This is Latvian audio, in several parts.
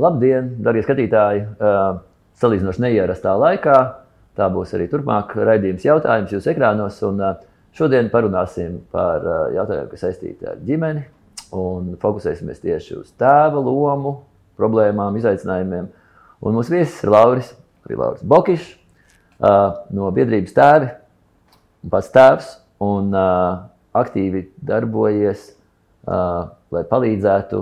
Labdien, darbie skatītāji! Salīdzinoši neierastā laikā. Tā būs arī turpmāk raidījums jautājums jūsu ekrānos. Un, šodien parunāsim par jautājumiem, kas saistīti ar ģimeni. Un fokusēsimies tieši uz tēva lomu, problēmām, izaicinājumiem. Un mūsu viesis ir Lauris, Lauris Bokišs no biedrības tēvi, pats tēvs un aktīvi darbojies, lai palīdzētu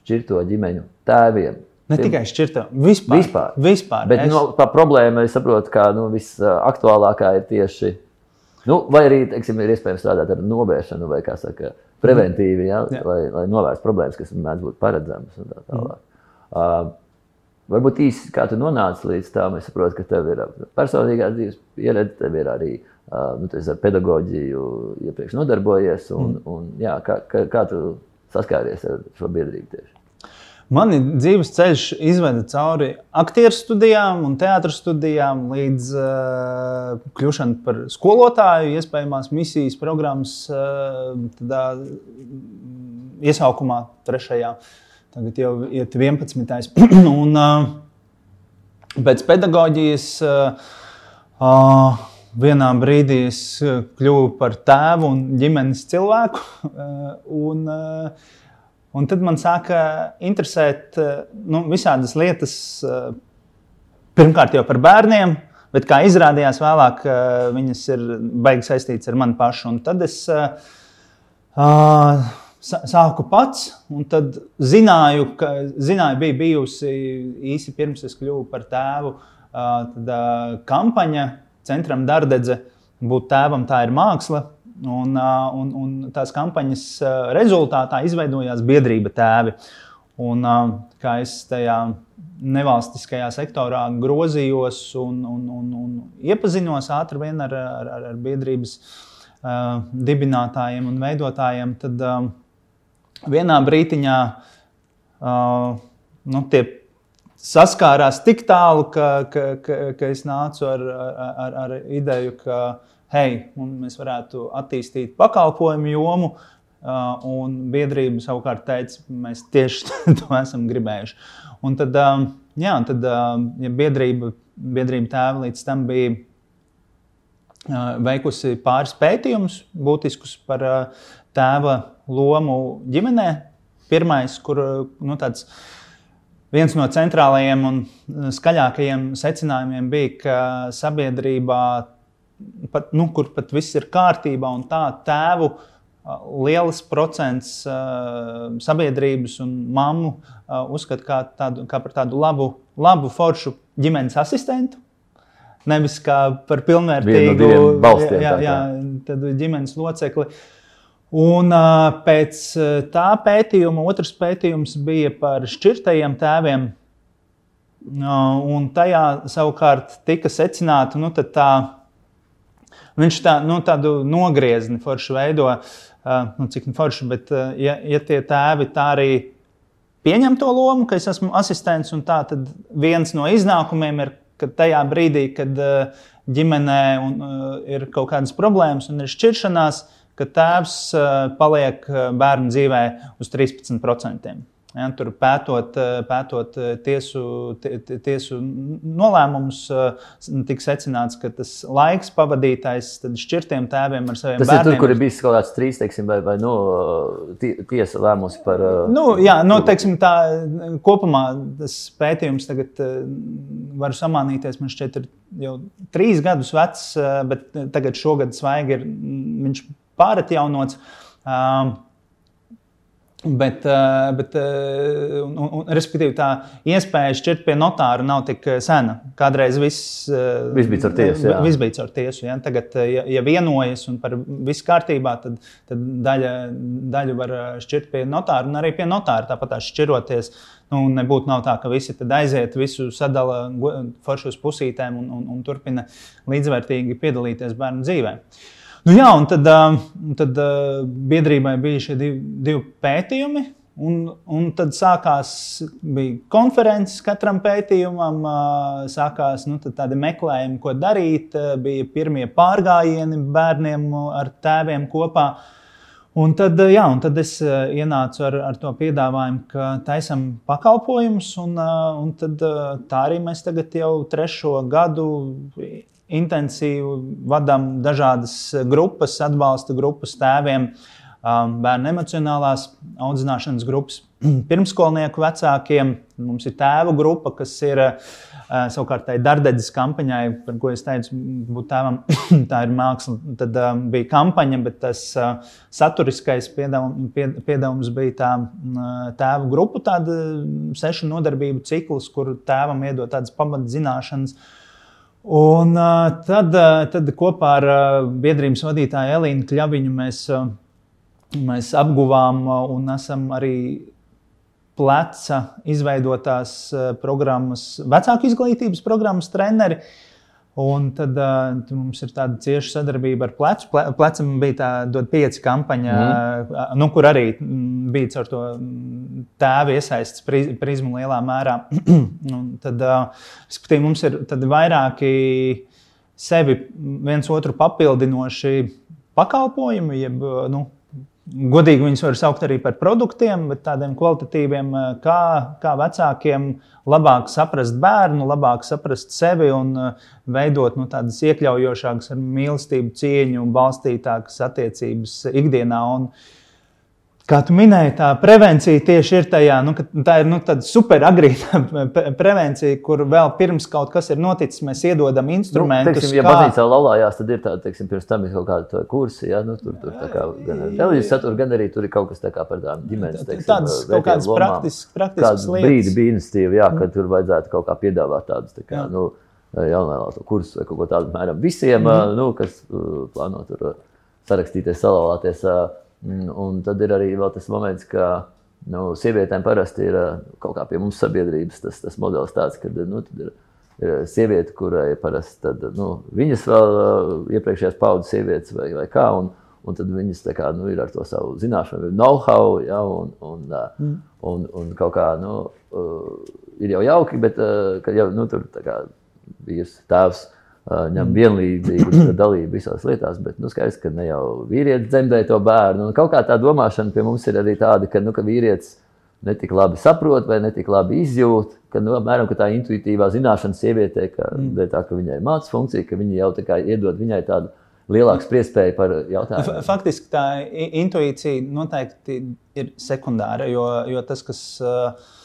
šķirto ģimeņu tēviem. Ne Tiem, tikai šķirta, vispār. vispār. vispār Bet es... no, tā problēma, es saprotu, ka nu, visaktuālākā ir tieši. Nu, vai arī teiksim, ir iespējams strādāt ar novēršanu, vai kā saka, preventīvi, ja, Jā. lai, lai novērstu problēmas, kas mēdz būt paredzamas. Tā tālāk. Mm. Uh, varbūt īsi kā tu nonāci līdz tam, es saprotu, ka tev ir personīgā dzīves pieredze, tev ir arī uh, nu, ar pedagoģiju iepriekš nodarbojies. Un, mm. un, jā, kā, kā, kā tu saskāries ar šo biedrību tieši? Mani dzīves ceļš izveda cauri aktieru studijām un teātros studijām līdz uh, kļūšanai par skolotāju, iespējamās misijas programmas uh, tādā, iesaukumā, trešajā. Tagad jau ir 11. un, uh, pēc pedagoģijas uh, uh, vienā brīdī es kļuvu par tēvu un ģimenes cilvēku. Uh, un, uh, Un tad man sāka interesēt eh, nu, visādas lietas, eh, pirmkārt jau par bērniem, bet kā izrādījās vēlāk, eh, viņas ir baigi saistītas ar mani pašu. Un tad es uh, sāku pats, un tad zināju, ka zināju, bija bijusi īsi pirms es kļuvu par tēvu, uh, tad, uh, kampaņa centram Dārdedze. Būt tēvam, tā ir māksla, Un, un, un tās kampaņas rezultātā izveidojās biedrība tēvi. Un, kā es tajā nevalstiskajā sektorā grozījos un, un, un, un iepazinos ātri vien ar, ar, ar biedrības uh, dibinātājiem un veidotājiem, tad uh, vienā brīdiņā uh, nu, tie saskārās tik tālu, ka, ka, ka, ka es nācu ar, ar, ar ideju, ka hei, mēs varētu attīstīt pakalpojumu jomu. Uh, un biedrība savukārt teica, mēs tieši to esam gribējuši. Un tad, uh, jā, tad uh, ja biedrība, biedrība tēva līdz tam bija veikusi pāris pētījumus, būtiskus par tēva lomu ģimenē. Pirmais, kur nu, tāds, viens no centrālajiem un skaļākajiem secinājumiem bija, ka sabiedrībā pat, nu, kur pat viss ir kārtībā un tā tēvu. Liels procents uh, sabiedrības un mammu uh, uzskata kā, tādu, kā par tādu labu, labu foršu ģimenes asistentu. Nevis kā par pilnvērtīgu no balstiem, jā, jā, jā, ģimenes locekli. Un uh, pēc tā pētījuma otrs pētījums bija par šķirtajiem tēviem. Un tajā savukārt tika secināta nu, tā Viņš tā, nu, tādu nogriezni foršu veido, uh, nu, cik nu forši, bet uh, ja, ja tie tēvi tā arī pieņem to lomu, ka es esmu asistents, un tā, tad viens no iznākumiem ir, ka tajā brīdī, kad uh, ģimenē un, uh, ir kaut kādas problēmas un ir šķiršanās, ka tēvs uh, paliek bērnu dzīvē uz 13%. Ja, tur pētot, eh, pētot eh, tiesu, tiesu nolēmumus, eh, tika secināts, ka tas laiks pavadītais šķirtiem tēviem ar saviem tas bērniem. Tas ir tur, kur ir bijis kaut kāds strīds, teiksim, vai, vai nu, tiesa lēmusi par. Nu, jā, nu, teiksim, tā, kopumā tas pētījums tagad var samānīties. Man šķiet, ir jau trīs gadus vecs, bet tagad šogad svaigi ir viņš pāratjaunots. Um, Bet, eh, bet eh, un, un, respektīvi, tā iespēja šķirt pie notāra nav tik eh, sena. Kādreiz viss, viss bija caur tiesu. Jā. Viss bija caur tiesu ja? Tagad, ja, ja vienojas un par visu kārtībā, tad, tad daļa, daļu var šķirt pie notāra un arī pie notāra. Tāpat tā šķiroties, nu, nebūtu tā, ka visi aiziet, visu sadala foršos pusītēm un, un, un turpina līdzvērtīgi piedalīties bērnu dzīvēm. Nu, jā, un tad, tad biedrībai bija šie divi, divi pētījumi. Un, un tad sākās konferences katram pētījumam, sākās nu, tādi meklējumi, ko darīt. Bija pirmie pārgājieni bērniem ar tēviem kopā. Un tad, jā, un tad es ienācu ar, ar to piedāvājumu, ka taisam pakalpojumus, un, un tad, tā arī mēs tagad jau trešo gadu intensīvi vadām dažādas grupas, atbalsta grupas tēviem, bērnu emocionālās audzināšanas grupas, pirmskolnieku vecākiem. Mums ir tēva grupa, kas ir Eh, savukārt, tai darbdedzes kampaņai, par ko es teicu, būt tēvam, tā ir māksla. Tad um, bija kampaņa, bet tas uh, saturiskais piedāvājums, pied, piedāvājums bija tā uh, tēva grupu, tāda sešu nodarbību cikls, kur tēvam iedod tādas pamatzināšanas. Un uh, tad, uh, tad kopā ar uh, biedrības vadītāju Elīnu Kļaviņu mēs, uh, mēs apguvām uh, un esam arī pleca izveidotās programmas, vecāku izglītības programmas treneri. Un tad uh, mums ir tāda cieša sadarbība ar plecu. Ple, plecam bija tāda pieci kampaņa, mm. nu, kur arī bija caur to tēva iesaistas prizmu lielā mērā. tad, uh, skatīju, mums ir vairāki sevi viens otru papildinoši pakalpojumi, jeb nu, Godīgi viņus var saukt arī par produktiem, bet tādiem kvalitatīviem, eh, kā, kā vecākiem labāk saprast bērnu, labāk saprast sevi un eh, veidot nu, tādas iekļaujošākas, ar mīlestību, cieņu balstītākas attiecības ikdienā. Un, uh, Kā tu minēji, tā prevencija tieši ir tajā, nu, tā ir nu, superagrīna prevencija, kur vēl pirms kaut kas ir noticis, mēs iedodam nu, instrumentus. Nu, teiksim, ja kā... baznīcā laulājās, tad ir tāda, teiksim, pirms tam ir kaut kāda kursa, ja, nu, tur, tur kā, gan televīzijas satura, gan arī tur ir kaut kas tā kā par tādām ģimenes, teiksim, tādas kaut kādas praktiskas, praktiskas lietas. brīdi bija iniciatīva, jā, kad tur vajadzētu kaut kā piedāvāt tādus, tā kā, jā. nu, jaunvēlēto kursus vai kaut ko tādu, mēram, visiem, mm. nu, kas plāno tur sarakstīties, salauzties. Mm, un tad ir arī tas moments, ka nu, sievietēm parasti ir kaut kā pie mums sabiedrības tas, tas modelis tāds, ka nu, ir, ir sieviete, kurai parasti tad, nu, viņas vēl iepriekšējās paudzes sievietes vai, vai kā. Un, Un tad viņas kā, nu, ir ar to savu zināšanu, know-how, ja, un, un, mm. un, un kaut kā nu, ir jau jauki, bet kad jau nu, tur bija tēvs, uh, ņem mm. vienlīdzīgu dalību visās lietās, bet nu, skaidrs, ka ne jau vīrietis dzemdē to bērnu. Un kaut kā tā domāšana pie mums ir arī tāda, ka, nu, ka vīrietis netik labi saprot vai netik labi izjūt, ka, nu, apmēram, ka tā intuitīvā zināšana sievietē, ka, mm. tā, ka viņai ir mācības funkcija, ka viņa jau tā kā iedod viņai tādu lielāku spriedzēju par jautājumu. Faktiski tā intuīcija noteikti ir sekundāra, jo, jo tas, kas. Uh,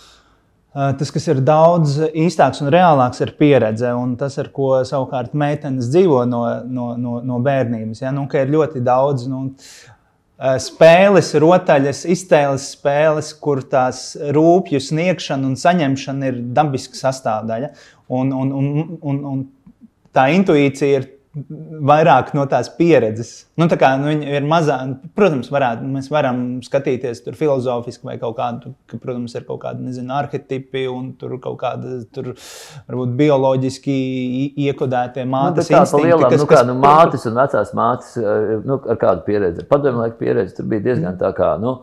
tas, kas ir daudz īstāks un reālāks, ir pieredze. Un tas, ar ko savukārt meitenes dzīvo no, no, no, no bērnības, ja? nu, ir ļoti daudz nu, eh, spēles, rotaļas, iztēles spēles, kur tās rūpju sniegšana un saņemšana ir dabiska sastāvdaļa. Un, un, un, un, un tā intuīcija ir vairāk no tās pieredzes. Nu, tā kā nu, ir mazā, protams, varētu, mēs varam skatīties tur filozofiski vai kaut kādu, ka, protams, ir kaut kādi, nezinu, arhetipi un tur kaut kāda, tur varbūt bioloģiski iekodētie nu, mātes nu, instinkti. Lielām, kas, nu, kā, nu, mātes un vecās mātes, eh, nu, ar kādu pieredzi. Padomju laika pieredze tur bija diezgan tā kā, nu,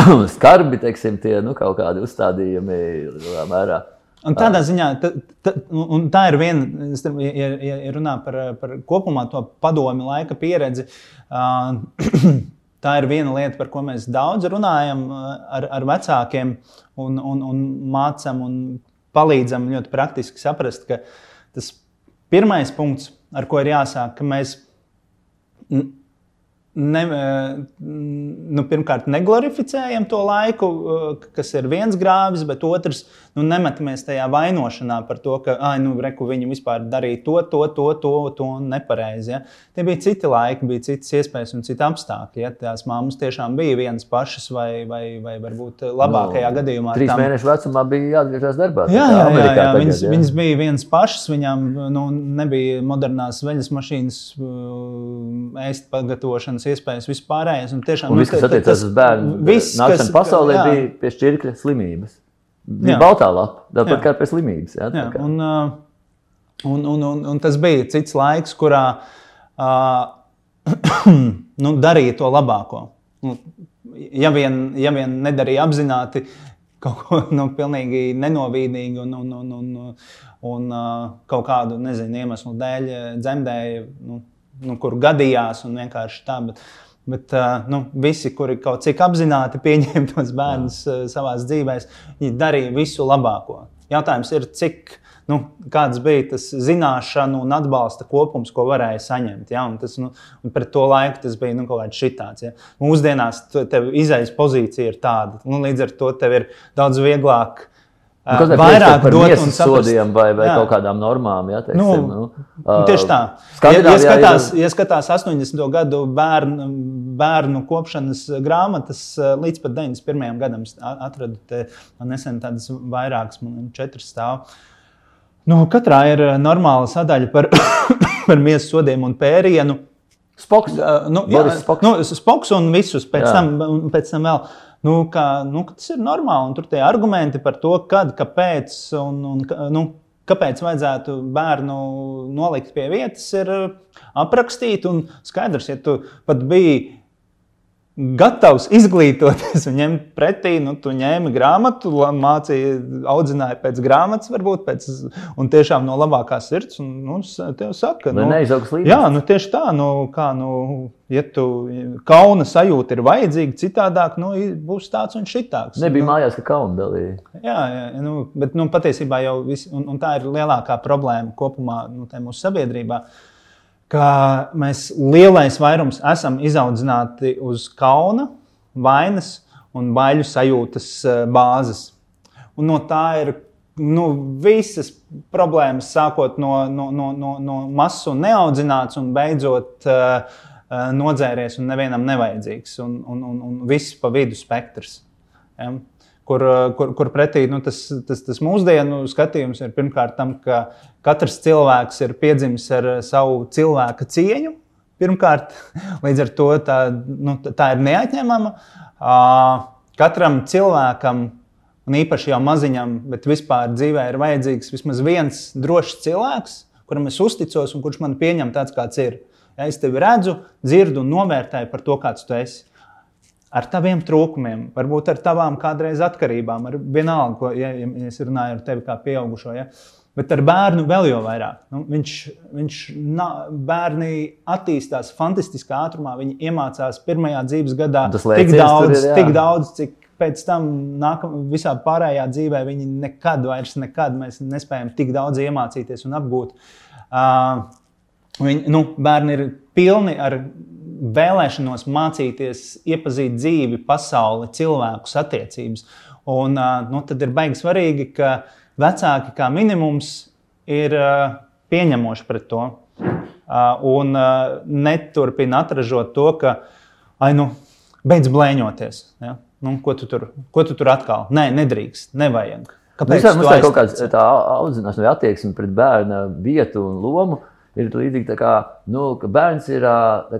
skarbi, teiksim, tie, nu, kaut kādi uzstādījumi lielā mērā. Un tādā ziņā ta, ta, tā ir viena, ja, ja runā par, par kopumā to padomi laika pieredzi. Tā ir viena lieta, par ko mēs daudz runājam ar, ar vecākiem un, un, un mācām un palīdzam ļoti praktiski saprast, ka tas pirmais punkts, ar ko ir jāsāk, ka mēs ne, nu, pirmkārt neglorificējam to laiku, kas ir viens grāvis, bet otrs nu, nemetamies tajā vainošanā par to, ka ah, nu, reku, viņi vispār darīja to, to, to, to, to nepareizi. Ja? Tie bija citi laiki, bija citas iespējas un citi apstākļi. Ja? Tās māmas tiešām bija vienas pašas, vai, vai, vai varbūt labākajā no, gadījumā. Trīs tam... mēnešu vecumā bija jāatgriežas darbā. Jā, jā, jā, jā. Tagad, viņas, jā. viņas bija vienas pašas, viņām nu, nebija modernās veļas mašīnas, ēst pagatavošanas iespējas vispārējais. Un tiešām, un viss, kas attiecas uz bērnu, viss, nākšanu kas, pasaulē, jā. bija pie šķirkļa slimības. Bija baltā lapa, tāpat kā pēc slimības. Jā, jā, un, un, un, un, un tas bija cits laiks, kurā uh, nu, darīja to labāko. Nu, ja, vien, ja vien nedarīja apzināti kaut ko nu, pilnīgi nenovīdīgu un, un, un, un, un uh, kaut kādu nezinu, iemeslu dēļ dzemdēja, nu, nu, kur gadījās un vienkārši tā. Bet, Bet nu, visi, kuri kaut cik apzināti pieņēma tos bērnus savā dzīvē, viņi darīja visu labāko. Jautājums ir, cik nu, kāds bija tas zināšanu un atbalsta kopums, ko varēja saņemt. Ja? Un tas, nu, un pret to laiku tas bija nu, kaut kāds šitāds. Ja? Mūsdienās tev izējas pozīcija ir tāda, nu, līdz ar to tev ir daudz vieglāk. Nu, vairāk dot un sodiem vai, vai jā. kaut kādām normām. Ja, teiksim, nu, nu, uh, tieši tā. Ja, ja, skatās, ir... ja skatās 80. gadu bērnu, bērnu kopšanas grāmatas, līdz pat 91. gadam atradu te, nesen tādas vairākas, man četras stāvus Nu, katrā ir normāla sadaļa par, par miesas sodiem un pērienu. Spoks, uh, nu, jā, spoks. Nu, spoks un visus pēc jā. tam, pēc tam vēl. Nu, kā, nu, tas ir normāli, un tur tie argumenti par to, kad, kāpēc, un, un, nu, kāpēc vajadzētu bērnu nolikt pie vietas, ir aprakstīti. Un skaidrs, ja tu pat biji gatavs izglītoties un ņemt pretī. Nu, tu ņēmi grāmatu, mācīji, audzināji pēc grāmatas, varbūt pēc, un tiešām no labākās sirds. Un, nu, tev saka, nu, līdzi. Jā, nu, tieši tā, nu, kā, nu, ja tu kauna sajūta ir vajadzīga, citādāk nu, būs tāds un šitāds. Nebija nu, mājās, ka kauna dalīja. Jā, jā nu, bet nu, patiesībā jau viss, un, un tā ir lielākā problēma kopumā nu, mūsu sabiedrībā. Uh, ka mēs lielais vairums esam izaudzināti uz kauna, vainas un baiļu sajūtas eh, bāzes. Un no tā ir nu, visas problēmas, sākot no, no, no, no, no masu neaudzināts un beidzot uh, nodzēries un nevienam nevajadzīgs. Un, un, un, un viss pa vidu spektrs. Ja? Kur, eh, kur, kur pretī nu, tas, tas, tas mūsdienu skatījums ir pirmkārt tam, ka katrs cilvēks ir piedzimis ar savu cilvēka cieņu. Pirmkārt, līdz ar to tā, nu, tā ir neatņemama. Katram cilvēkam, un īpaši jau maziņam, bet vispār dzīvē ir vajadzīgs vismaz viens drošs cilvēks, kuram es uzticos un kurš man pieņem tāds, kāds ir. Ja es tevi redzu, dzirdu un novērtēju par to, kāds tu esi ar taviem trūkumiem, varbūt ar tavām kādreiz atkarībām, ar vienalga, ko, ja, ja es runāju ar tevi kā pieaugušo. Ja, Bet ar bērnu vēl jau vairāk. Nu, viņš, viņš na, bērni attīstās fantastiskā ātrumā. Viņi iemācās pirmajā dzīves gadā tik daudz, ir, jā. tik daudz, cik pēc tam nākam, visā pārējā dzīvē viņi nekad vairs nekad nespējam tik daudz iemācīties un apgūt. Uh, viņi, nu, bērni ir pilni ar vēlēšanos mācīties, iepazīt dzīvi, pasauli, cilvēkus, attiecības. Un, nu, tad ir baigi svarīgi, ka vecāki kā minimums ir pieņemoši pret to. Un neturpina atražot to, ka, ai, nu, beidz blēņoties. Ja? Nu, ko, tu tur, ko tu tur atkal? Nē, nedrīkst, nevajag. Kāpēc? Mums ir kaut kāda audzināšana vai attieksme pret bērna vietu un lomu ir līdzīgi, kā, nu, ka bērns ir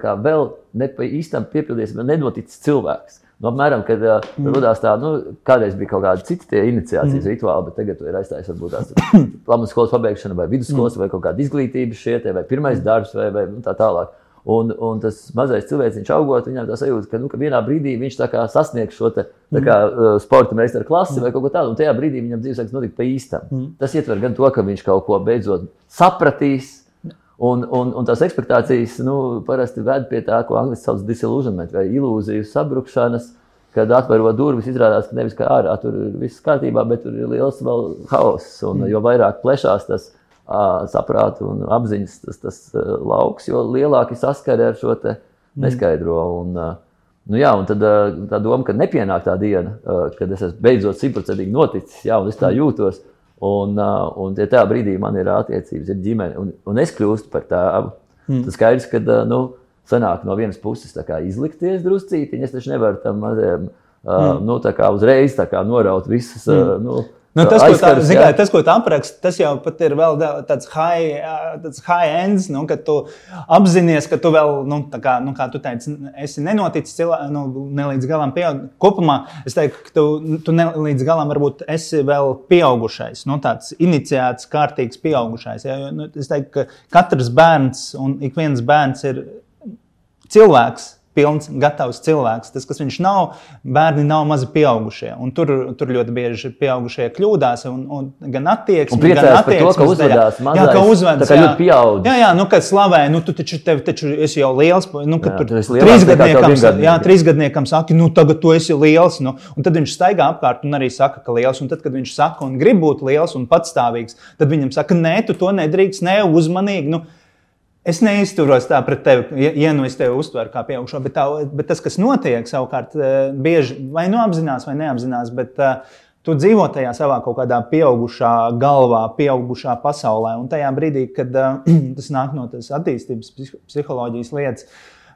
kā, vēl ne pa īstam piepildījies, vēl nenoticis cilvēks. Nu, apmēram, kad uh, mm. radās tā, nu, kādreiz bija kaut kāda cita iniciācijas mm. rituāli, bet tagad ir aizstājis varbūt tās plānu skolas pabeigšana, vai vidusskolas, mm. vai kaut kāda izglītība šie, vai pirmais mm. darbs, vai, vai tā tālāk. Un, un tas mazais cilvēks, viņš augot, viņam tā sajūta, ka, nu, ka vienā brīdī viņš sasniegs šo te, kā, uh, sporta meistaru klasi mm. vai kaut ko tādu, un tajā brīdī viņam dzīves sāks notikt pa īstam. Mm. Tas ietver gan to, ka viņš kaut ko beidzot sapratīs, Un, un, un tās expectācijas nu, parasti ved pie tā, ko angļuiski sauc par disilūziju vai ilūziju sabrukšanas. Kad atverot durvis, izrādās, ka nevis kā ārā tur ir viss kārtībā, bet tur ir liels haoss. Un mm. jo vairāk plešās tas uh, saprāta un apziņas tas, tas uh, lauks, jo lielāki saskari ar šo mm. neskaidro. Un, uh, Nu jā, un tad uh, tā doma, ka nepienāk tā diena, uh, kad es esmu beidzot simtprocentīgi noticis, jā, un es tā mm. jūtos. Mm Un, uh, un ja tajā brīdī man ir attiecības ar ģimeni, un, un es kļūstu par tēvu, mm. tad skaidrs, ka uh, nu, sanāk no vienas puses izlikties druscītiņi. Es taču nevaru tam mazajam uh, mm. nu, uzreiz noraut visas. Mm. Nu, Nu, tas, ko tā, zikā, tas, ko tā apraksta, tas jau ir vēl tāds high, tāds high ends, nu, kad tu apzinājies, ka tu vēl, nu, kā, nu, kā tu teici, esi nenoticis cilvē, nu, ne līdz galam pieaug. Kopumā es teiktu, ka tu, tu ne līdz galam varbūt esi vēl pieaugušais, nu, tāds iniciēts, kārtīgs pieaugušais. Ja? Nu, es teiktu, ka katrs bērns un ik viens bērns ir cilvēks pilns, gatavs cilvēks. Tas, kas viņš nav, bērni nav mazi pieaugušie. Un tur, tur ļoti bieži pieaugušie kļūdās. Un, un gan attieksme, gan attieksme, ka uzvedās mazais, jā, ka uzvedas, tā kā ļoti pieaudzis. Jā, jā, nu, kad slavē, nu, tu taču, tev, taču esi jau liels. Nu, kad Jā, tur trīsgadniekam, jā, trīsgadniekam saka, nu, tagad tu esi liels. Nu, un tad viņš staigā apkārt un arī saka, ka liels. Un tad, kad viņš saka un grib būt liels un patstāvīgs, tad viņam saka, nē, tu to nedrīkst, ne uzmanīgi. Nu, Es neizturos tā pret tevi, ja, ja nu es tevi uztveru kā pieaugušo, bet, tā, bet tas, kas notiek, savukārt, eh, bieži vai nu apzinās, vai neapzinās, bet uh, tu dzīvo tajā savā kaut kādā pieaugušā galvā, pieaugušā pasaulē. Un tajā brīdī, kad uh, tas nāk no tās attīstības, psih- psiholoģijas lietas,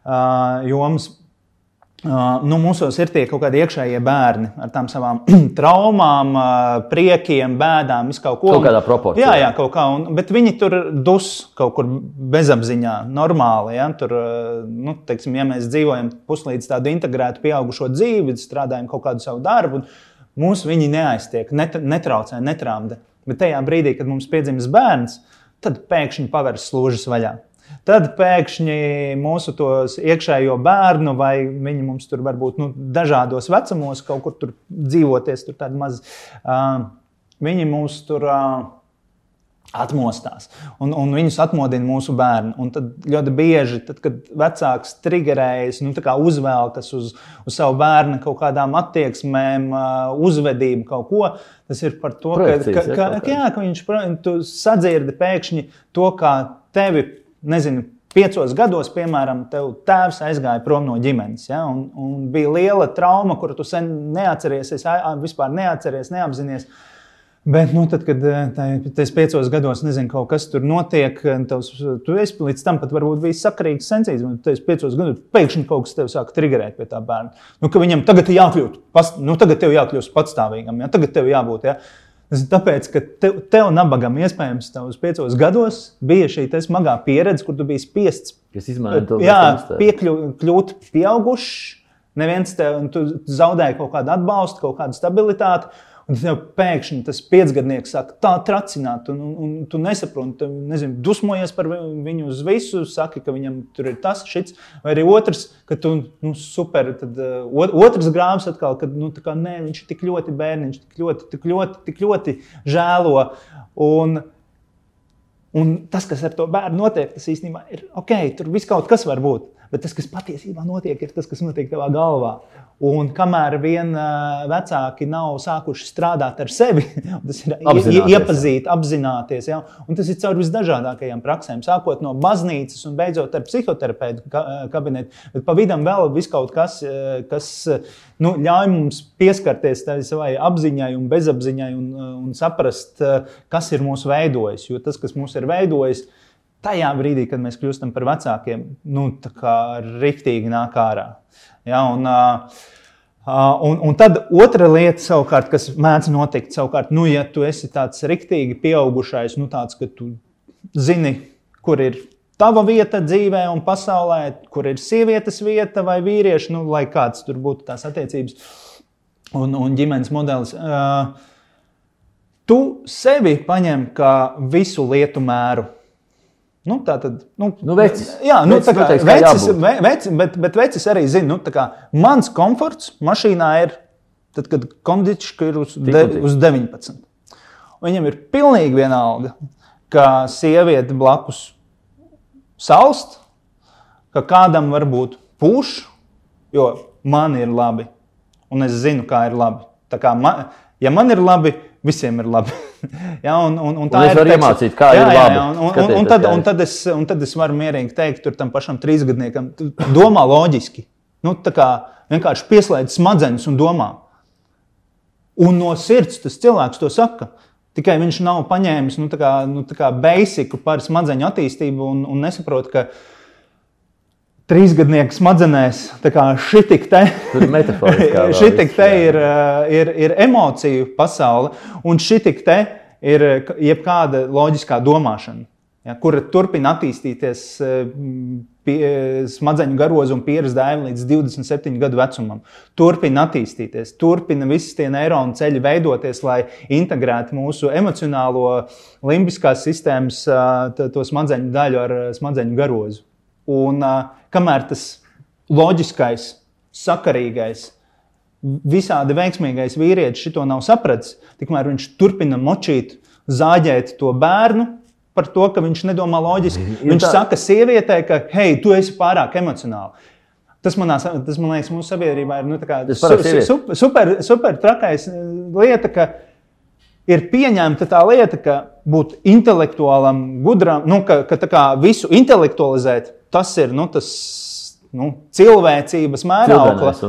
uh, jomas, nu, mūsos ir tie kaut kādi iekšējie bērni ar tām savām traumām, uh, priekiem, bēdām, kaut ko. Kaut kādā proporcijā. Jā, jā, kaut kā. Un, bet viņi tur dus kaut kur bezapziņā, normāli. Ja? Tur, uh, nu, teiksim, ja mēs dzīvojam puslīdz tādu integrētu, pieaugušo dzīvi, strādājam kaut kādu savu darbu, mūs viņi neaiztiek, net, netraucē, netrāmda. Bet tajā brīdī, kad mums piedzimst bērns, tad pēkšņi paveras slūžas vaļā. Tad pēkšņi mūsu iekšējo bērnu, vai viņi mums tur varbūt nu, dažādos vecumos, kaut kur tur dzīvoties, tur tādi mazi, uh, viņi mūs tur uh, atmostās. Un, un viņus atmodina mūsu bērni. Un tad ļoti bieži, tad, kad vecāks triggerējas, nu, uzvelkas uz, uz savu bērnu kaut kādām attieksmēm, uzvedību, kaut ko, tas ir par to, ka, ka, ka, jā, ka viņš tu sadzirdi pēkšņi to, kā tevi, nezinu, piecos gados, piemēram, tev tēvs aizgāja prom no ģimenes. Ja, un, un bija liela trauma, kuru tu sen neatceries, es vispār neatceries, neapzinies. Bet, nu, tad, kad eh, tai- tajos piecos gados nezinu, kaut kas tur notiek, eh, tavs, tu esi līdz tam pat varbūt bijis sakarīgs, sensīgs, un tajos piecos gados pēkšņi kaut kas tev sāk triggerēt pie tā bērna. Nu, ka viņam tagad ir jākļūt, pas, nu, tagad tev jākļūst patstāvīgam, ja? tagad tev jābūt. Ja? Tāpēc, ka tev, tev nabagam iespējams tavos piecos gados bija šī te smagā pieredze, kur tu biji spiests piekļūt pieaugušs. Neviens te un tu zaudēji kaut kādu atbalstu, kaut kādu stabilitāti. Un tev pēkšņi tas piecgadnieks sāk tā tracināt, un, un, un tu nesaproti, tu nezinu, dusmojies par vi- viņu uz visu, saki, ka viņam tur ir tas, šis, vai arī otrs, ka tu, nu, super, tad uh, ot- otrs grāmatas atkal, ka, nu, kā nē, viņš ir tik ļoti bērniņš, tik ļoti, tik ļoti, tik ļoti žēlo. Un, Un tas, kas ar to bērnu notiek, tas īstenībā ir ok, tur viss kaut kas var būt. Bet tas, kas patiesībā notiek, ir tas, kas notiek tavā galvā. Un kamēr vien vecāki nav sākuši strādāt ar sevi, tas ir ie- Apzināties, iepazīt, apzināties. Ja? Un tas ir caur visdažādākajām praksēm, sākot no baznīcas un beidzot ar psihoterapeitu ka- kabinetu. Bet pa vidam vēl vis kaut kas, kas nu, ļauj mums pieskarties savai apziņai un bezapziņai un, un saprast, kas ir mūsu veidojis. Jo tas, kas mūs ir veidojis, tajā brīdī, kad mēs kļūstam par vecākiem, nu, tā kā riktīgi nāk ārā. Ja, un, un, un tad otra lieta, savukārt, kas mēdz notikt, savukārt, nu, ja tu esi tāds riktīgi pieaugušais, nu, tāds, ka tu zini, kur ir tava vieta dzīvē un pasaulē, kur ir sievietes vieta vai vīrieša, nu, lai kāds tur būtu tās attiecības un, un ģimenes modelis. Uh, tu sevi paņem kā visu lietu mēru. Nu, tā tad, nu, Nu, vecis. jā, nu, Vecis tā kā noteiks, kā vecis, ve, vecis, bet, bet vecis arī zina, nu, kā mans komforts mašīnā ir tad, kad kondička ir uz, de, uz 19. Un Viņam ir pilnīgi vienalga, ka sieviete blakus salst, ka kādam var būt pūš, jo man ir labi. Un es zinu, kā ir labi. Tā kā man, ja man ir labi, visiem ir labi. ja, un, un, un tā Un ir teiksim- iemācīt, kā jā, ir jā, labi. jā, un, un, un, tad, un, tad es, un tad es varu mierīgi teikt tur tam pašam trīsgadniekam, domā loģiski. Nu, tā kā vienkārši pieslēdz smadzenes un domā. Un no sirds tas cilvēks to saka. Tikai viņš nav paņēmis nu, tā kā, nu, tā kā basiku par smadzeņu attīstību un, un nesaprot, ka trīsgadnieks smadzenēs šī tik te. Tur ir metaforiskā vēl Šī tik viss, te ir, uh, ir, ir emociju pasaule, un šī tik te ir k- jebkāda loģiskā domāšana, ja, kura turpina attīstīties uh, pie, smadzeņu garozu un pieredzi dēļ līdz 27 gadu vecumam. Turpina attīstīties, turpina visas tie neironu ceļi veidoties, lai integrētu mūsu emocionālo limbiskās sistēmas to smadzeņu daļu ar smadzeņu garozu. Un uh, kamēr tas loģiskais, sakarīgais, visādi veiksmīgais vīrietis šito nav sapratis, tikmēr viņš turpina močīt, zāģēt to bērnu. Par to, ka viņš nedomā loģiski. Ir Viņš tā- saka sievietei, ka, hei, tu esi pārāk emocionāli. Tas, manā, tas man liekas, mūsu sabiedrībā ir nu, su- super, super, super trakais lieta, ka ir pieņemta tā lieta, ka būt intelektuālam, gudram, nu, ka, ka tā kā visu intelektualizēt, tas ir nu, tas nu, cilvēcības mērauklis.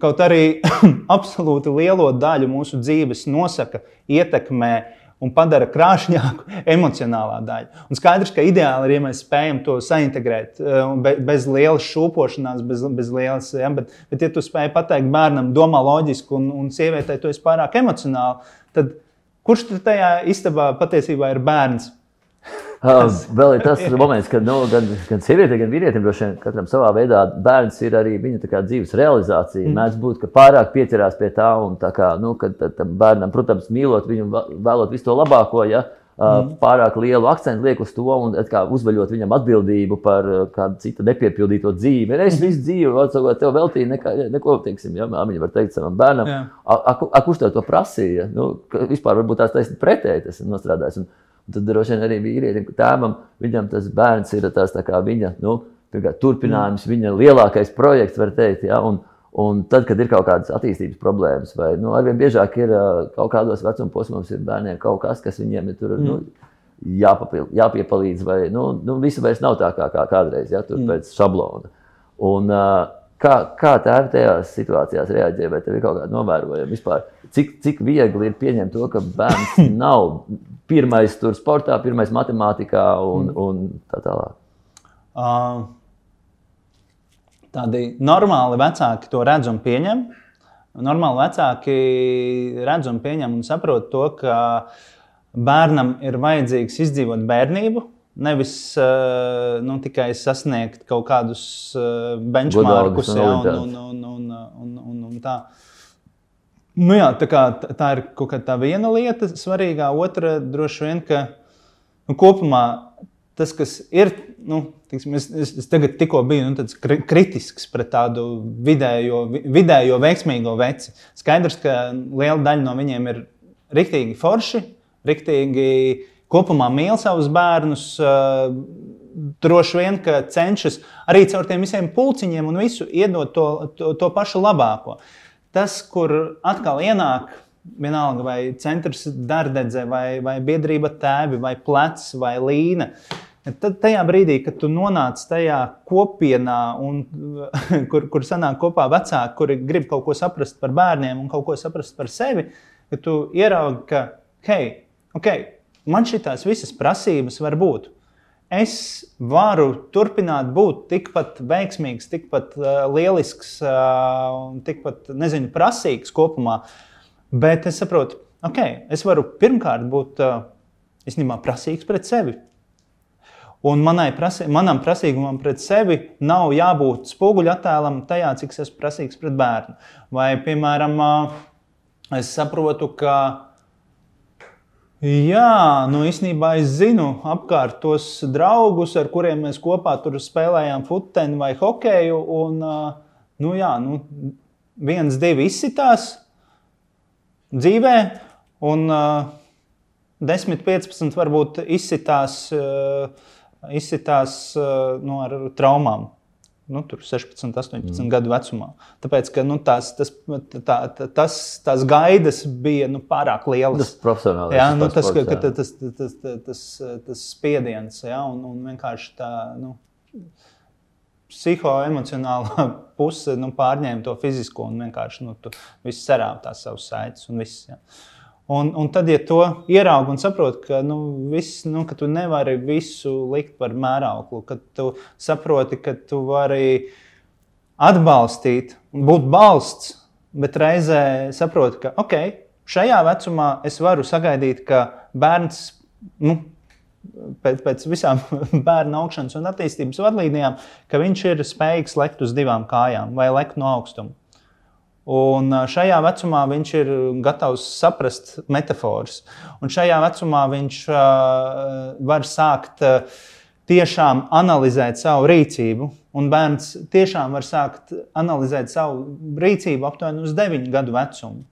Kaut arī absolūti lielo daļu mūsu dzīves nosaka, ietekmē un padara krāšņāku emocionālā daļa. Un skaidrs, ka ideāli ir, ja mēs spējam to saintegrēt eh, be, bez lielas šūpošanās, bez, bez lielas. Ja, bet, bet, ja tu spēj pateikt bērnam, domā loģiski, un, un sievietei tu esi pārāk emocionāli, tad kurš tur tajā istabā patiesībā ir bērns? Uh, vēl ir tas moments, kad nu, gan, gan sievietei, gan vīrietim droši vien katram savā veidā bērns ir arī viņa kā dzīves realizācija. Mm. Mēdz būt, ka pārāk pieķerās pie tā, un tā kā, nu, kad tam bērnam, protams, mīlot viņu, vēlot visu to labāko. Ja, mm. Pārāk lielu akcentu liek uz to un kā uzveļot viņam atbildību par uh, kādu citu nepiepildīto dzīvi. Es visu dzīvi atsakot, tev veltīju nekā, neko, teiksim, ja māmiņa var teikt savam bērnam. A, a, a, kurš tev to prasīja? Nu, vispār varbūt tās taisnība pretēji tas ir nostrādājis. Un, un tad droši vien arī vīrietim, ka tēvam, viņam tas bērns ir tas viņa nu, turpinājums, mm. viņa lielākais projekts, var teikt. Ja? Un, un tad, kad ir kaut kādas attīstības problēmas, vai nu, arvien biežāk ir kaut kādos vecuma posmos, ir bērniem kaut kas, kas viņiem ir tur. Mm. Nu, Jāpapil, jāpiepalīdz, vai nu, nu, viss vairs nav tā kā, kā kādreiz, ja tur mm. pēc šablona. Un, uh, kā, kā tēvi tajās situācijās reaģē, vai tev ir kaut kāda novērojama vispār? Cik, cik viegli ir pieņemt to, ka bērns nav pirmais tur sportā, pirmais matemātikā un, un tā tālāk? Uh, tādi normāli vecāki to redz un pieņem. Normāli vecāki redz un pieņem un saprot to, ka bērnam ir vajadzīgs izdzīvot bērnību. Nevis uh, nu, tikai sasniegt kaut kādus uh, benchmarkus, Godalgas ja, un, un, un, un, un, un, un tā. Nu, jā, tā, kā, tā- ir kaut kāda tā viena lieta, svarīgā. Otra droši vien, ka nu, kopumā tas, kas ir, nu, tiksim, es, es, es tagad tikko biju nu, kritisks pret tādu vidējo, vi- vidējo veiksmīgo veci. Skaidrs, ka liela daļa no viņiem ir riktīgi forši, riktīgi kopumā mīl savus bērnus. ā, Droši vien, cenšas arī caur tiem visiem pulciņiem un visu iedot to, to, to pašu labāko. Tas, kur atkal ienāk, vienalga vai centrs dārdedze, vai, vai biedrība tēvi, vai plecs, vai līna. Tad tajā brīdī, kad tu nonāc tajā kopienā, un, kur, kur sanāk kopā vecāki, kuri grib kaut ko saprast par bērniem un kaut ko saprast par sevi, ka tu ieraugi, ka, hei, okay, man šīs visas prasības var būt. Es varu turpināt būt tikpat veiksmīgs, tikpat uh, lielisks uh, un tikpat, nezinu, prasīgs kopumā. Bet es saprotu, ok, es varu pirmkārt būt uh, īstenībā prasīgs pret sevi. Un prasī, manam prasīgumam pret sevi nav jābūt spoguļattēlam tajā, cik es esmu prasīgs pret bērnu. Vai, piemēram, uh, es saprotu, ka Jā, nu īstenībā es zinu apkārt tos draugus, ar kuriem mēs kopā tur spēlējām futbolu vai hokeju. Un, nu, jā, nu, viens, divi izsitās dzīvē, un uh, 10, 15 varbūt izsitās, izsitās nu, ar traumām. Nu, tur 16, 18 mm. gadu vecumā. Tāpēc, ka nu, tās, tas, tā, tas, tās gaidas bija nu, pārāk lielas. Tas profesionāli. Jā, nu, tas, ka, ka, tas, tas, tas, tas, tas spiediens, ja, un, un vienkārši tā nu, psihoemocionālā puse nu, pārņēma to fizisko, un vienkārši nu, viss cerāva tās savas saites. Un, viss, ja. Un, un tad, ja to ieraugi un saproti, ka, nu, viss, nu, ka tu nevari visu likt par mērauklu, ka tu saproti, ka tu vari atbalstīt, būt balsts, bet reizē saproti, ka ok, šajā vecumā es varu sagaidīt, ka bērns nu, pēc, pēc visām bērnu augšanas un attīstības vadlīnijām, ka viņš ir spējīgs lekt uz divām kājām vai lekt no augstuma. Un šajā vecumā viņš ir gatavs saprast metaforas. Un šajā vecumā viņš uh, var sākt uh, tiešām analizēt savu rīcību. Un bērns tiešām var sākt analizēt savu rīcību aptuveni uz 9 gadu vecumu.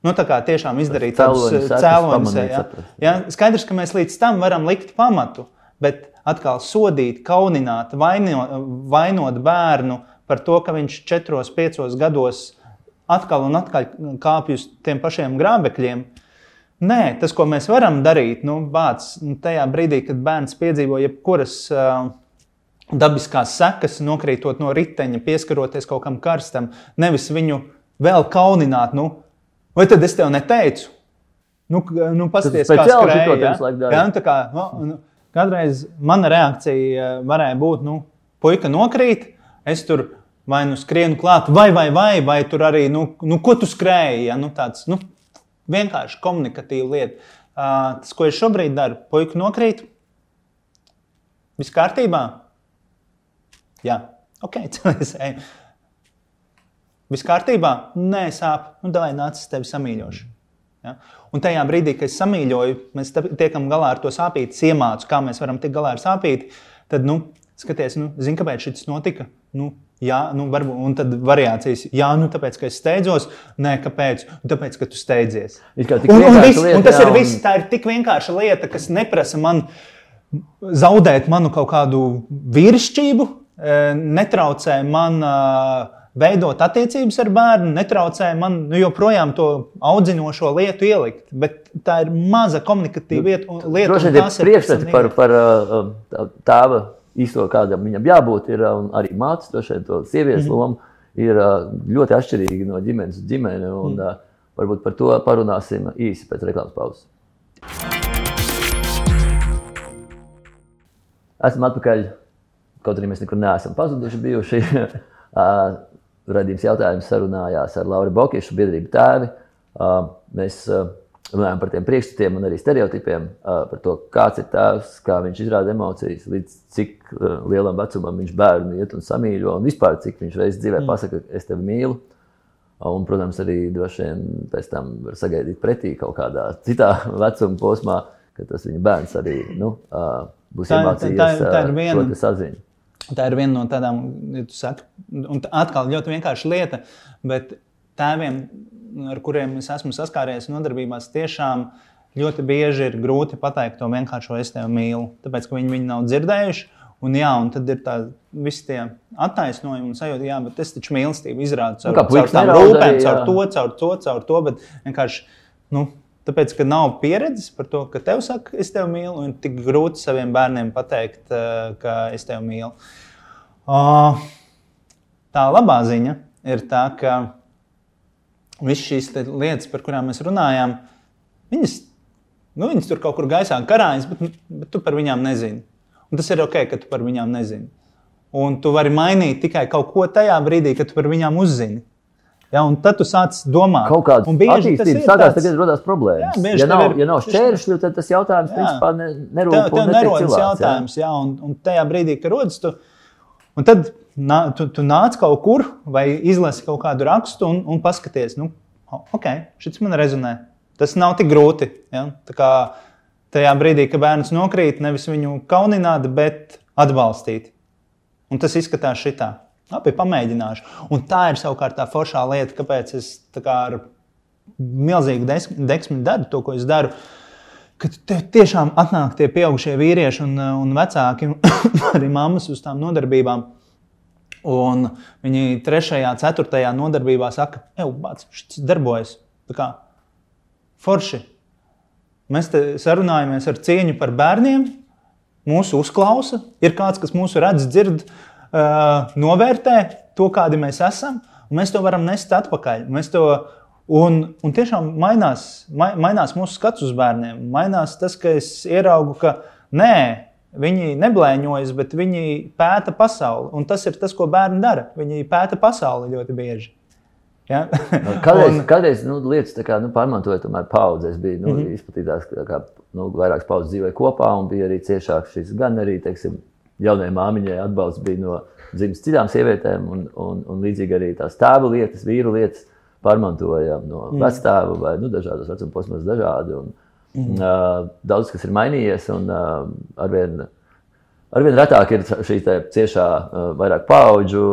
Nu, tā kā tiešām izdarīt tādus cēloņus. Ja? Ja? Skaidrs, ka mēs līdz tam varam likt pamatu, bet atkal sodīt, kaunināt, vaino, vainot bērnu par to, ka viņš 4, 5 gados atkal un atkal kāpj uz tiem pašiem grābekļiem. Nē, tas, ko mēs varam darīt, nu, bāc, nu, tajā brīdī, kad bērns piedzīvo jebkuras uh, dabiskās sekas, nokrītot no riteņa, pieskaroties kaut kam karstam, nevis viņu vēl kaunināt. Nu, vai tad es tev neteicu? Nu, nu paskaties, kā skrēja, ja? ja, nu, kā, nu, nu, Kādreiz mana reakcija varēja būt, nu, puika nokrīt, es tur vai nu skrienu klāt, vai, vai, vai, vai tur arī, nu, nu ko tu skrēji. Ja? Nu, tāds, nu, vienkārši komunikatīva lieta. Uh, tas, ko es šobrīd daru, puika nokrīt. Viss kārtībā? Jā, ok, cilvēks. Viss kārtībā? Nē, sāp. Nu, davai nāc, es tevi samīļošu. Ja? Un tajā brīdī, kad es samīļoju, mēs tiekam galā ar to sāpīti, iemācu, kā mēs varam tikt galā ar sāpīti. Tad, nu, skaties, nu, zini, kāpēc šis notika. Nu, jā, nu, varbūt, un tad variācijas, jā, nu, tāpēc, ka es steidzos, nē, kāpēc? Tāpēc, ka tu steidzies. Un, un, viss, lieta, un tas jā, ir viss, tā ir tik vienkārša lieta, kas neprasa man zaudēt manu kaut kādu virsšķību, eh, netraucē man uh, veidot attiecības ar bērnu, netraucē man nu, joprojām to audzinošo lietu ielikt. Bet tā ir maza komunikatīva lieta. lieta Droši vien ir priekšstati par, par uh, tēva īsto, kādam viņam jābūt, ir arī mācis, droši vien to sievietes mm -hmm. loma ir ļoti atšķirīga no ģimenes uz ģimeni. Un, mm. Varbūt par to parunāsim īsi pēc reklāmas pauzes. Esam atpakaļ. Kaut arī mēs nekur neesam pazuduši bijuši. Radījums jautājums sarunājās ar Lauru Bokišu, biedrību tēvi. Mēs runājam par tiem priekšstatiem un arī stereotipiem, par to, kāds ir tēvs, kā viņš izrāda emocijas, līdz cik lielam vecumam viņš bērnu iet un samīļo, un vispār cik viņš reizes dzīvē mm. pasaka, es tevi mīlu. Un, protams, arī droši vien pēc tam var sagaidīt pretī kaut kādā citā vecuma posmā, ka tas viņa bērns arī nu, būs iemācījies tā, tā, tā ir viena, šo saziņu. Tā ir viena no tādām, ja saki, un atkal ļoti vienkārša lieta, bet tēviem, ar kuriem es esmu saskāries nodarbībās, tiešām ļoti bieži ir grūti pateikt to vienkāršo es tevi mīlu, tāpēc ka viņi viņu nav dzirdējuši. Un, jā, un tad ir tādi visi tie attaisnojumi un sajūta, jā, bet es taču mīlestību izrādu caur, caur tām rūpēm, caur to, caur to, caur to, bet vienkārši, nu, Tāpēc, ka nav pieredzes par to, ka tev saka, es tevi mīlu, un tik grūti saviem bērniem pateikt, eh, ka es tevi mīlu. Tā labā ziņa ir tā, ka visas šīs lietas, par kurām mēs runājām, viņas, nu, viņas tur kaut kur gaisā karājas, bet, bet tu par viņām nezini. Un tas ir ok, ka tu par viņām nezini. Un tu vari mainīt tikai kaut ko tajā brīdī, kad tu par viņām uzzini. Ja, un tad tu sāc domāt, kaut kādas attīstības sākās, tagad rodas problēmas. Jā, ja, nav, ir, ja nav šķēršļu, tad tas jautājums jā. principā ne, nerūp. Tev, tev nerodas jautājums, jā. Jā, un, un tajā brīdī, kad rodas, tu, un tad nā, tu, tu nāc kaut kur vai izlasi kaut kādu rakstu un, un paskaties, nu, ok, šis man rezonē. Tas nav tik grūti. Ja? Tā kā tajā brīdī, kad bērns nokrīt, nevis viņu kaunināt, bet atbalstīt. Un tas izskatās šitā. Labi, pamēģināšu. Un tā ir savukārt tā foršā lieta, kāpēc es kā ar milzīgu deksmi daru to, ko es daru. Kad tiešām atnāk tie pieaugušie vīrieši un, un vecāki, arī mammas uz tām nodarbībām. Un viņi trešajā, ceturtajā nodarbībā saka, ej, bāc, šis darbojas. Tā kā forši. Mēs te sarunājamies ar cieņu par bērniem, mūsu uzklausa, ir kāds, kas mūsu redz, dzird, uh, novērtē to, kādi mēs esam, un mēs to varam nest atpakaļ. Mēs to Un, un tiešām mainās, mainās mūsu skats uz bērniem. Mainās tas, ka es ieraugu, ka nē, viņi neblēņojas, bet viņi pēta pasauli. Un tas ir tas, ko bērni dara. Viņi pēta pasauli ļoti bieži. Ja? kādreiz, un, kādreiz nu, lietas kā, nu, pārmantojot paudzes, bija nu, mm -hmm. izplatītās, kā nu, vairākas paudzes dzīvoja kopā, un bija arī ciešāks šis gan arī teiksim, jaunajai māmiņai atbalsts bija no dzimumas citām sievietēm, un, un, un līdzīgi arī tās tēva lietas, vīru lietas pārmantojam no mm. vectēva vai nu, dažādos vecuma posmos dažādi. Un, mm. daudz kas ir mainījies, un arvien arvien retāk ir šī ciešā, vairāk paudžu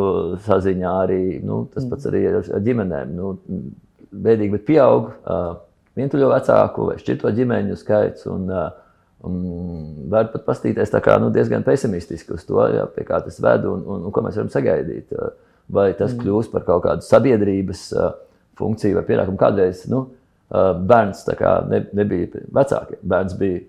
saziņā, arī nu, tas pats arī ar ģimenēm. Nu, Bēdīgi, bet pieaug vientuļo vecāku vai šķirto ģimeņu skaits. Un, var pat pastīties kā, nu, diezgan pesimistiski uz to, ja, pie kā tas ved un, un, un ko mēs varam sagaidīt. Vai tas mm. kļūs par kaut kādu sabiedrības funkciju vai pienākumu. Kādreiz nu, bērns ne, nebija vecāki, bērns bija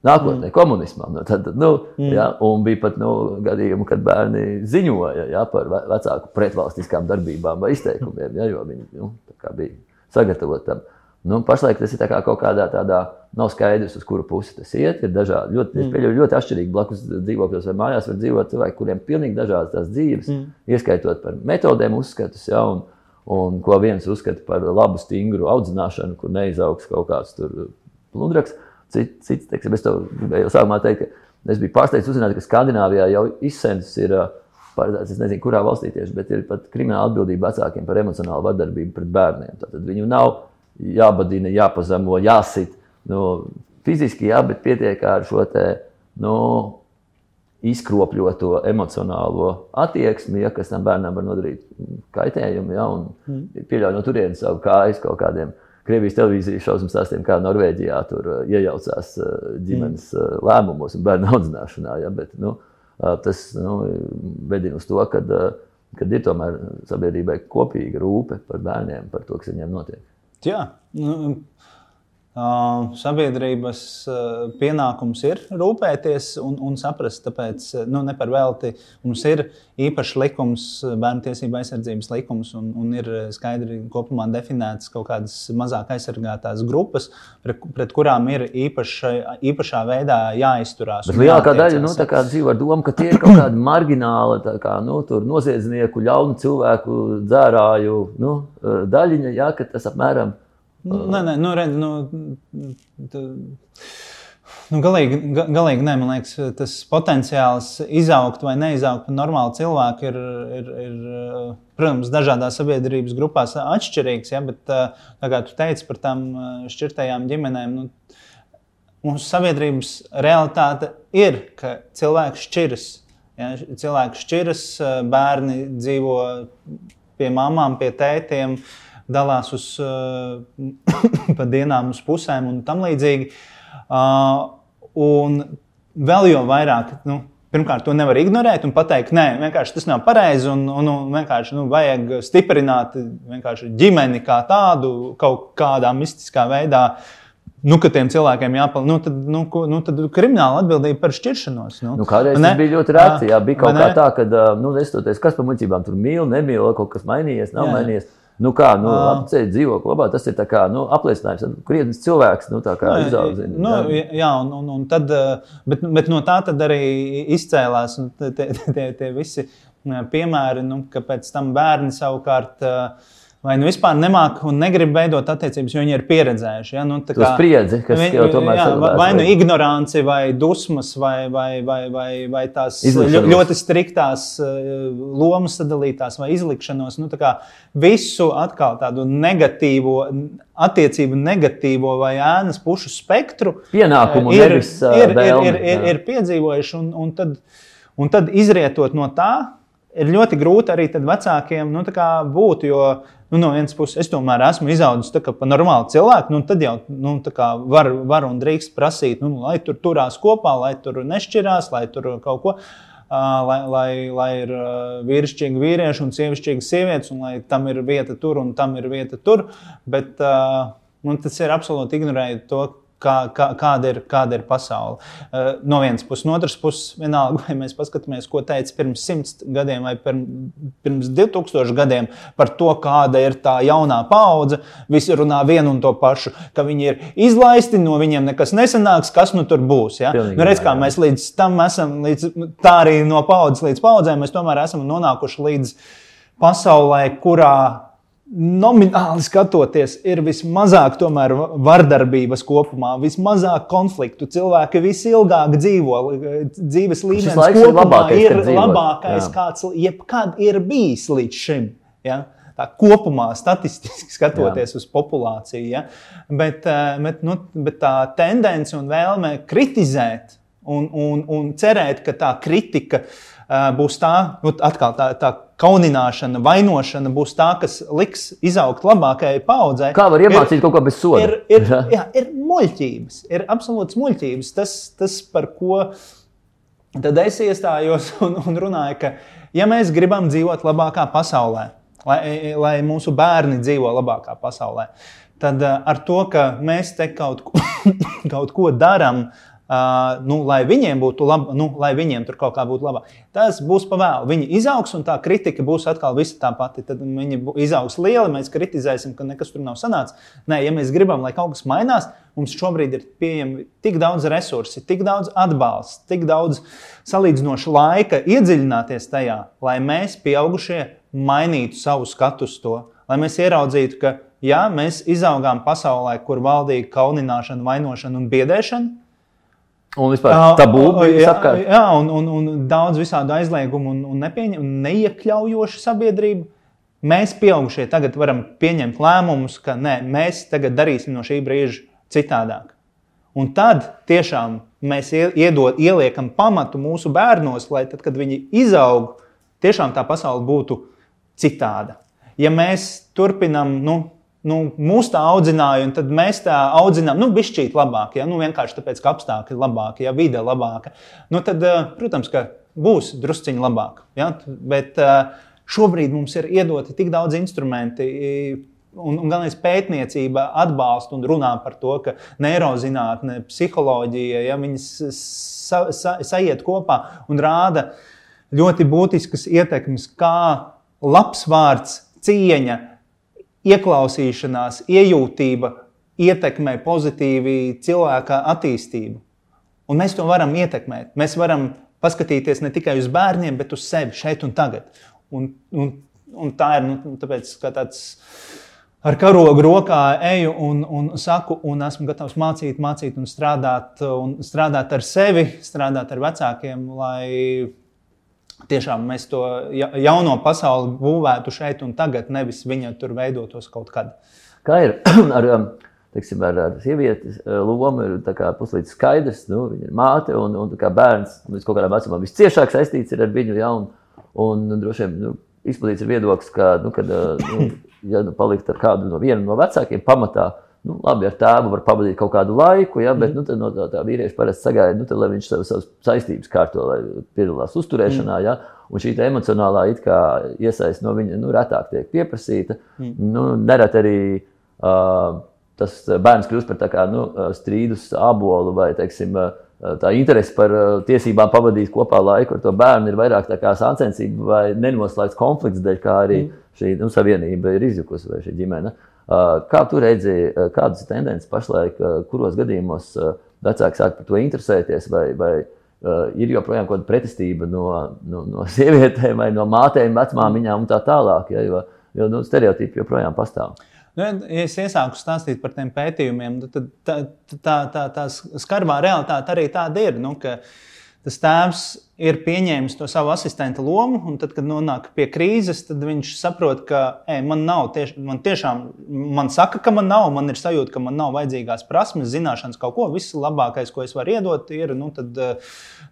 Nākotnē, mm. komunismam. Nu, tad, nu, mm. ja, un bija pat nu, gadījumi, kad bērni ziņoja ja, par vecāku pretvalstiskām darbībām vai izteikumiem, ja, jo viņi nu, bija sagatavoti tam. Nu, pašlaik tas ir kā kaut kādā tādā, nav skaidrs, uz kuru pusi tas iet. Ir dažādi, ļoti, mm. pieļauju, ļoti atšķirīgi blakus dzīvokļos vai mājās var dzīvot cilvēki, kuriem ir pilnīgi dažādas tās dzīves, mm. ieskaitot par metodēm uzskatus. Ja, un, un ko viens uzskata par labu, stingru audzināšanu, kur neizaugs kaut kāds plundraks. Cits, cits teiksim, es tev gribēju sākumā teikt, ka es biju pārsteigts uzzināt, ka Skandināvijā jau izsēns ir paredzēts, es nezinu, kurā valstī tieši, bet ir pat krimināla atbildība vecākiem par emocionālu vardarbību pret bērniem. Tātad viņu nav jābadina, jāpazemo, jāsit. Nu, fiziski jā, bet pietiek ar šo te, nu, izkropļoto emocionālo attieksmi, ja, kas tam bērnam var nodarīt kaitējumu, ja, mm. pieļauj no turienes savu kājas kaut kādiem Krievijas televīzijas šausmu stāstiem, kā Norvēģijā tur uh, iejaucās uh, ģimenes mm. Uh, lēmumos un bērnu audzināšanā. Ja, bet, nu, tas nu, vedina uz to, ka kad ir tomēr sabiedrībai kopīga rūpe par bērniem, par to, kas viņiem notiek. Jā, nu, Sabiedrības pienākums ir rūpēties un, un saprast, tāpēc nu, ne par velti mums ir īpašs likums, bērnu tiesību aizsardzības likums, un, un ir skaidri kopumā definētas kaut kādas mazāk aizsargātās grupas, pret, pret kurām ir īpaša, īpašā veidā jāizturās. Lielākā daļa nu, dzīvo ar domu, ka tie ir kaut kādi margināli, kā, nu, noziedznieku, ļaunu cilvēku, dzērāju nu, daļiņa, jā, ka tas apmēram ir Nē, nē, nu, redz, nu, tā, nu, galīgi, galīgi nē, man liekas, tas potenciāls izaugt vai neizaugt par normālu cilvēku ir, ir, ir, protams, dažādās sabiedrības grupās atšķirīgs. Ja, bet, kā tu teici par tām šķirtajām ģimenēm, nu, mūsu sabiedrības realitāte ir, ka cilvēks šķiras. Ja, cilvēki šķiras, bērni dzīvo pie mamām, pie tētiem. Uh, dalās uz uh, dienām, uz pusēm un tam līdzīgi. Uh, un vēl jau vairāk. Nu, Pirmkārt, to nevar ignorēt un pateikt, nē, vienkārši tas nav pareizi. Un, un, un vienkārši nu, vajag stiprināt ģimeni kā tādu kaut kādā mistiskā veidā. Nu, ka tiem cilvēkiem jāpalīdz, nu, tad, nu, nu, tad krimināla atbildība par šķiršanos. Nu. Nu, kādreiz tas bija ļoti rēti. Jā, bija kaut kā tā, ka, nu, nestoties, kas par muļķībām tur mīl, nemīl, kaut kas mainījies, nav jā. mainījies. Nu, kā nu, apceļ dzīvokli labā, tas ir kā, nu, apliecinājums, ka krietnes cilvēks nu, izaudzina. Nu, jā, jā un, un, un tad, bet, bet no tā arī izcēlās tie, tie, tie visi piemēri, nu, ka pēc tam bērni savukārt. Uh, vai nu vispār nemāķi un negrib veidot attiecības, jo viņi ir pieredzējuši. Ja? Nu, kā, spriedzi, kas vi, jau tomēr jā, vai, vai nu ignoranci, vai dusmas, vai, vai, vai, vai, vai tās Izlikšanos. ļoti striktās uh, lomas sadalītās, vai izlikšanos. Nu, visu atkal tādu negatīvo, attiecību negatīvo vai ēnas pušu spektru pienākumu ir, nevis, uh, ir, ir, ir, ir, ir piedzīvojuši. Un, un, tad, un tad izrietot no tā, ir ļoti grūti arī vecākiem nu, būt. Jo nu, no vienas puses, es tomēr esmu izaudzis par normālu cilvēku, nu, tad jau nu, var, var un drīkst prasīt, nu, lai tur turās kopā, lai tur nešķirās, lai tur kaut ko. Lai, lai, lai ir vīrišķīgi vīrieši un sievišķīgi sievietes, un lai tam ir vieta tur un tam ir vieta tur. Bet uh, tas ir absolūti ignorējot to, kā, kā, kāda, ir, kāda ir pasaule. Uh, no vienas puses, no otras puses, vienalga, vai mēs paskatāmies, ko teica pirms simts gadiem vai pirms 2000 gadiem par to, kāda ir tā jaunā paudze. Visi runā vienu un to pašu, ka viņi ir izlaisti, no viņiem nekas nesanāks, kas nu tur būs. Ja? Pilnīgi, nu, redz, kā mēs līdz tam esam, līdz, tā arī no paudzes līdz paudzēm, mēs tomēr esam nonākuši līdz pasaulē, kurā nomināli skatoties, ir vismazāk vardarbības kopumā, vismazāk konfliktu. Cilvēki visilgāk dzīvo, dzīves līmenis ir labākais, ir labākais Jā. kāds jebkad ir bijis līdz šim. Ja? Tā kopumā, statistiski skatoties Jā. uz populāciju. Ja? Bet, eh, bet, nu, bet tā tendence un vēlme kritizēt un, un, un cerēt, ka tā kritika būs tā, nu, atkal tā, tā kaunināšana, vainošana būs tā, kas liks izaugt labākajai paudzei. Kā var iemācīt ir, kaut ko bez soda? Ir, ir, jā. Jā, ir muļķības, ir absolūts muļķības. Tas, tas, par ko tad es iestājos un, un runāju, ka, ja mēs gribam dzīvot labākā pasaulē, lai, lai mūsu bērni dzīvo labākā pasaulē, tad ar to, ka mēs te kaut ko, kaut ko darām, Uh, nu, lai viņiem būtu labi, nu, lai viņiem tur kaut kā būtu labāk. Tas būs pavēlu. Viņi izaugs, un tā kritika būs atkal visa tā pati. Tad viņi izaugs lieli, mēs kritizēsim, ka nekas tur nav sanācis. Nē, ja mēs gribam, lai kaut kas mainās, mums šobrīd ir pieejami tik daudz resursi, tik daudz atbalsta, tik daudz salīdzinoša laika iedziļināties tajā, lai mēs, pieaugušie, mainītu savu skatu uz to, lai mēs ieraudzītu, ka jā, mēs izaugām pasaulē, kur valdīja kaunināšana, vainošana un biedēšana Un vispār tabū bija apkārt. Jā, un, un, un daudz visādu aizliegumu un, un, nepieņem, un neiekļaujošu sabiedrību. Mēs, pieaugušie, tagad varam pieņemt lēmumus, ka nē, mēs tagad darīsim no šī brīža citādāk. Un tad tiešām mēs iedod, ieliekam pamatu mūsu bērnos, lai tad, kad viņi izaug, tiešām tā pasaule būtu citāda. Ja mēs turpinām, nu, nu, mūs tā audzināja, un tad mēs tā audzinām, nu, bišķīt labāk, ja, nu, vienkārši tāpēc, ka apstākļi ir labāki, ja vide labāka. Nu, tad, eh, protams, ka būs drusciņi labāk. Ja, bet eh, šobrīd mums ir iedoti tik daudz instrumenti. Un, un galvenais pētniecība atbalsta un runā par to, ka neirozinātne, psiholoģija, ja viņas sa, sa, sajiet kopā un rāda ļoti būtiskas ietekmes, kā labs vārds, cieņa, ieklausīšanās, iejūtība ietekmē pozitīvi cilvēka attīstību. Un mēs to varam ietekmēt. Mēs varam paskatīties ne tikai uz bērniem, bet uz sevi šeit un tagad. Un, un, un tā ir nu, tāpēc, tāds. Ar karogu rokā eju un, un saku, un esmu gatavs mācīt, mācīt un strādāt, un strādāt ar sevi, strādāt ar vecākiem, lai tiešām mēs to jauno pasauli būvētu šeit un tagad, nevis viņa tur veidotos kaut kad. Kā ir ar, um, teiksim, ar, ar sievietes uh, lomu? Ir puslīdz skaidrs, nu, viņa ir māte un, un bērns līdz kaut kādam vecumam visciešāk saistīts ar viņu. Ja, un, un, un droši vien nu, izplatīts ir viedoklis, ka, nu, kad, uh, nu, ja nu, palikt ar kādu no viena no vecākiem pamatā, Nu, labi, ar tēvu var pavadīt kaut kādu laiku, ja, bet mm. nu, no tā, tā vīrieša parasti sagaida, nu, tad, lai viņš savas, savas saistības kārto, lai piedalās uzturēšanā. Mm. Ja, un šī emocionālā iesaiste no viņa nu, retāk tiek pieprasīta. Mm. Nu, nereti arī uh, tas bērns kļūst par kā, nu, strīdus abolu vai teiksim, tā interese par tiesībām pavadīt kopā laiku ar to bērnu ir vairāk kā sāncensība vai nenoslēgts konflikts, dēļ kā arī mm. šī nu, savienība ir izjukusi vai šī ģimene. Uh, Kā tu redzi, kādas ir tendences pašlaik, kuros gadījumos vecāki sāk par to interesēties, vai, vai ir joprojām kaut kāda pretestība no, no, no sievietēm vai no mātēm, vecmāmiņām un tā tālāk, ja, jo, jo nu, stereotipi joprojām pastāv. Nu, ja es iesāku stāstīt par tiem pētījumiem, tad tā, tā, tā, tā, skarbā realitāte arī tāda ir. Nu, ka, uh, tas tēvs ir pieņēmis to savu asistenta lomu, un tad, kad nonāk pie krīzes, tad viņš saprot, ka ej, man nav, tieš, man tiešām, man saka, ka man nav, man ir sajūta, ka man nav vajadzīgās prasmes, zināšanas, kaut ko. Viss labākais, ko es varu iedot, ir nu, tad,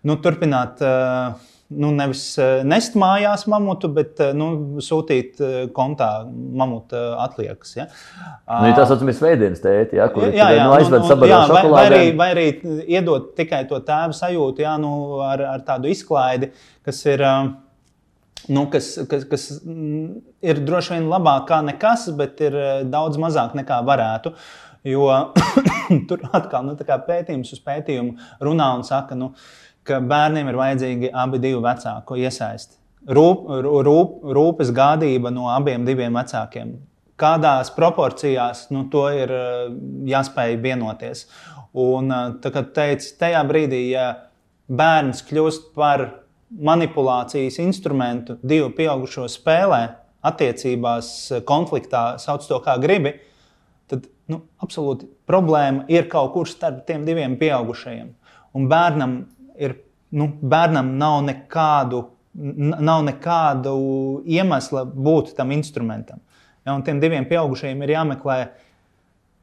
nu, turpināt. Uh, nu, nevis eh, nest mājās mamutu, bet eh, nu, sūtīt eh, kontā mamuta atliekas. Ja? Nu, tas ir svētdienas tēti, ja, kur jā, jā, nu, aizved sabiedrību vai, vai, arī, vai arī iedot tikai to tēvu sajūtu ja, nu, ar, ar tādu izklaidi, kas ir. Nu, kas, kas, kas mm, ir droši vien labāk nekā nekas, bet ir daudz mazāk nekā varētu. Jo tur atkal nu, pētījums uz pētījumu runā un saka, nu, uh, ka bērniem ir vajadzīgi abi divi vecāku iesaisti. Rūp, rūp, rūpes gādība no abiem vecākiem. Kādās proporcijās nu, to ir eh, jāspēj vienoties. Un, eh, tā kā teicu, tajā brīdī, ja bērns kļūst par manipulācijas instrumentu divu pieaugušo spēlē, attiecībās, konfliktā, sauc to kā gribi, tad nu, absolūti problēma ir kaut kur starp tiem diviem pieaugušajiem. Un bērnam ir, nu, bērnam nav nekādu, nav nekādu iemesla būt tam instrumentam. Ja, un tiem diviem pieaugušajiem ir jāmeklē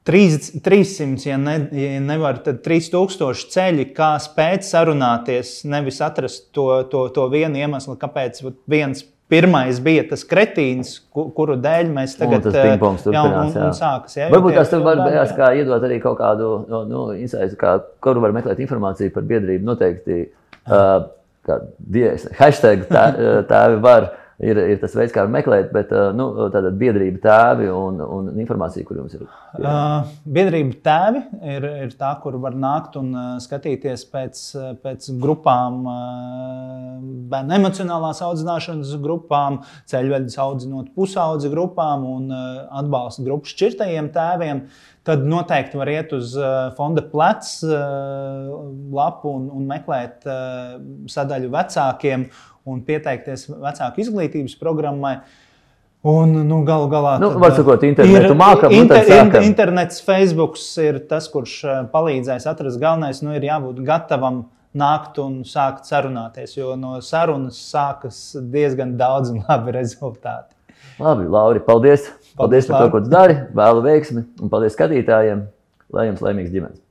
300, ja, ne, ja nevar, tad 3000 ceļi, kā spēt sarunāties, nevis atrast to, to, to vienu iemeslu, kāpēc viens Pirmais bija tas kretīns, kuru dēļ mēs tagad strādājam. Jā, un, un sākas, jā, Varbūt tas var būt kā iedot arī kaut kādu no, nu, insightu, kā, kuru var meklēt informāciju par biedrību. Noteikti uh, kā dievs, hashtag tā, tēvi var ir, ir tas veids, kā meklēt, bet nu, tāda biedrība tēvi un, un informācija, kur jums ir. Uh, biedrība tēvi ir, ir tā, kur var nākt un uh, skatīties pēc, pēc grupām, bērnu emocionālās audzināšanas grupām, ceļvedes audzinot pusaudzi grupām un atbalsta grupu šķirtajiem tēviem. Tad noteikti var iet uz fonda plecs lapu un, un meklēt sadaļu vecākiem un pieteikties vecāku izglītības programmai. Un, nu, galu galā, nu, var sakot, internetu mākam, nu, inter, inter, internets, Facebook ir tas, kurš eh, palīdzēs atrast galvenais. Nu, ir jābūt gatavam nākt un sākt sarunāties, jo no sarunas sākas diezgan daudz un labi rezultāti. Labi, Lauri, paldies! Paldies, paldies par to, ko tu dari. Vēlu veiksmi un paldies skatītājiem. Lai jums laimīgs ģimenes!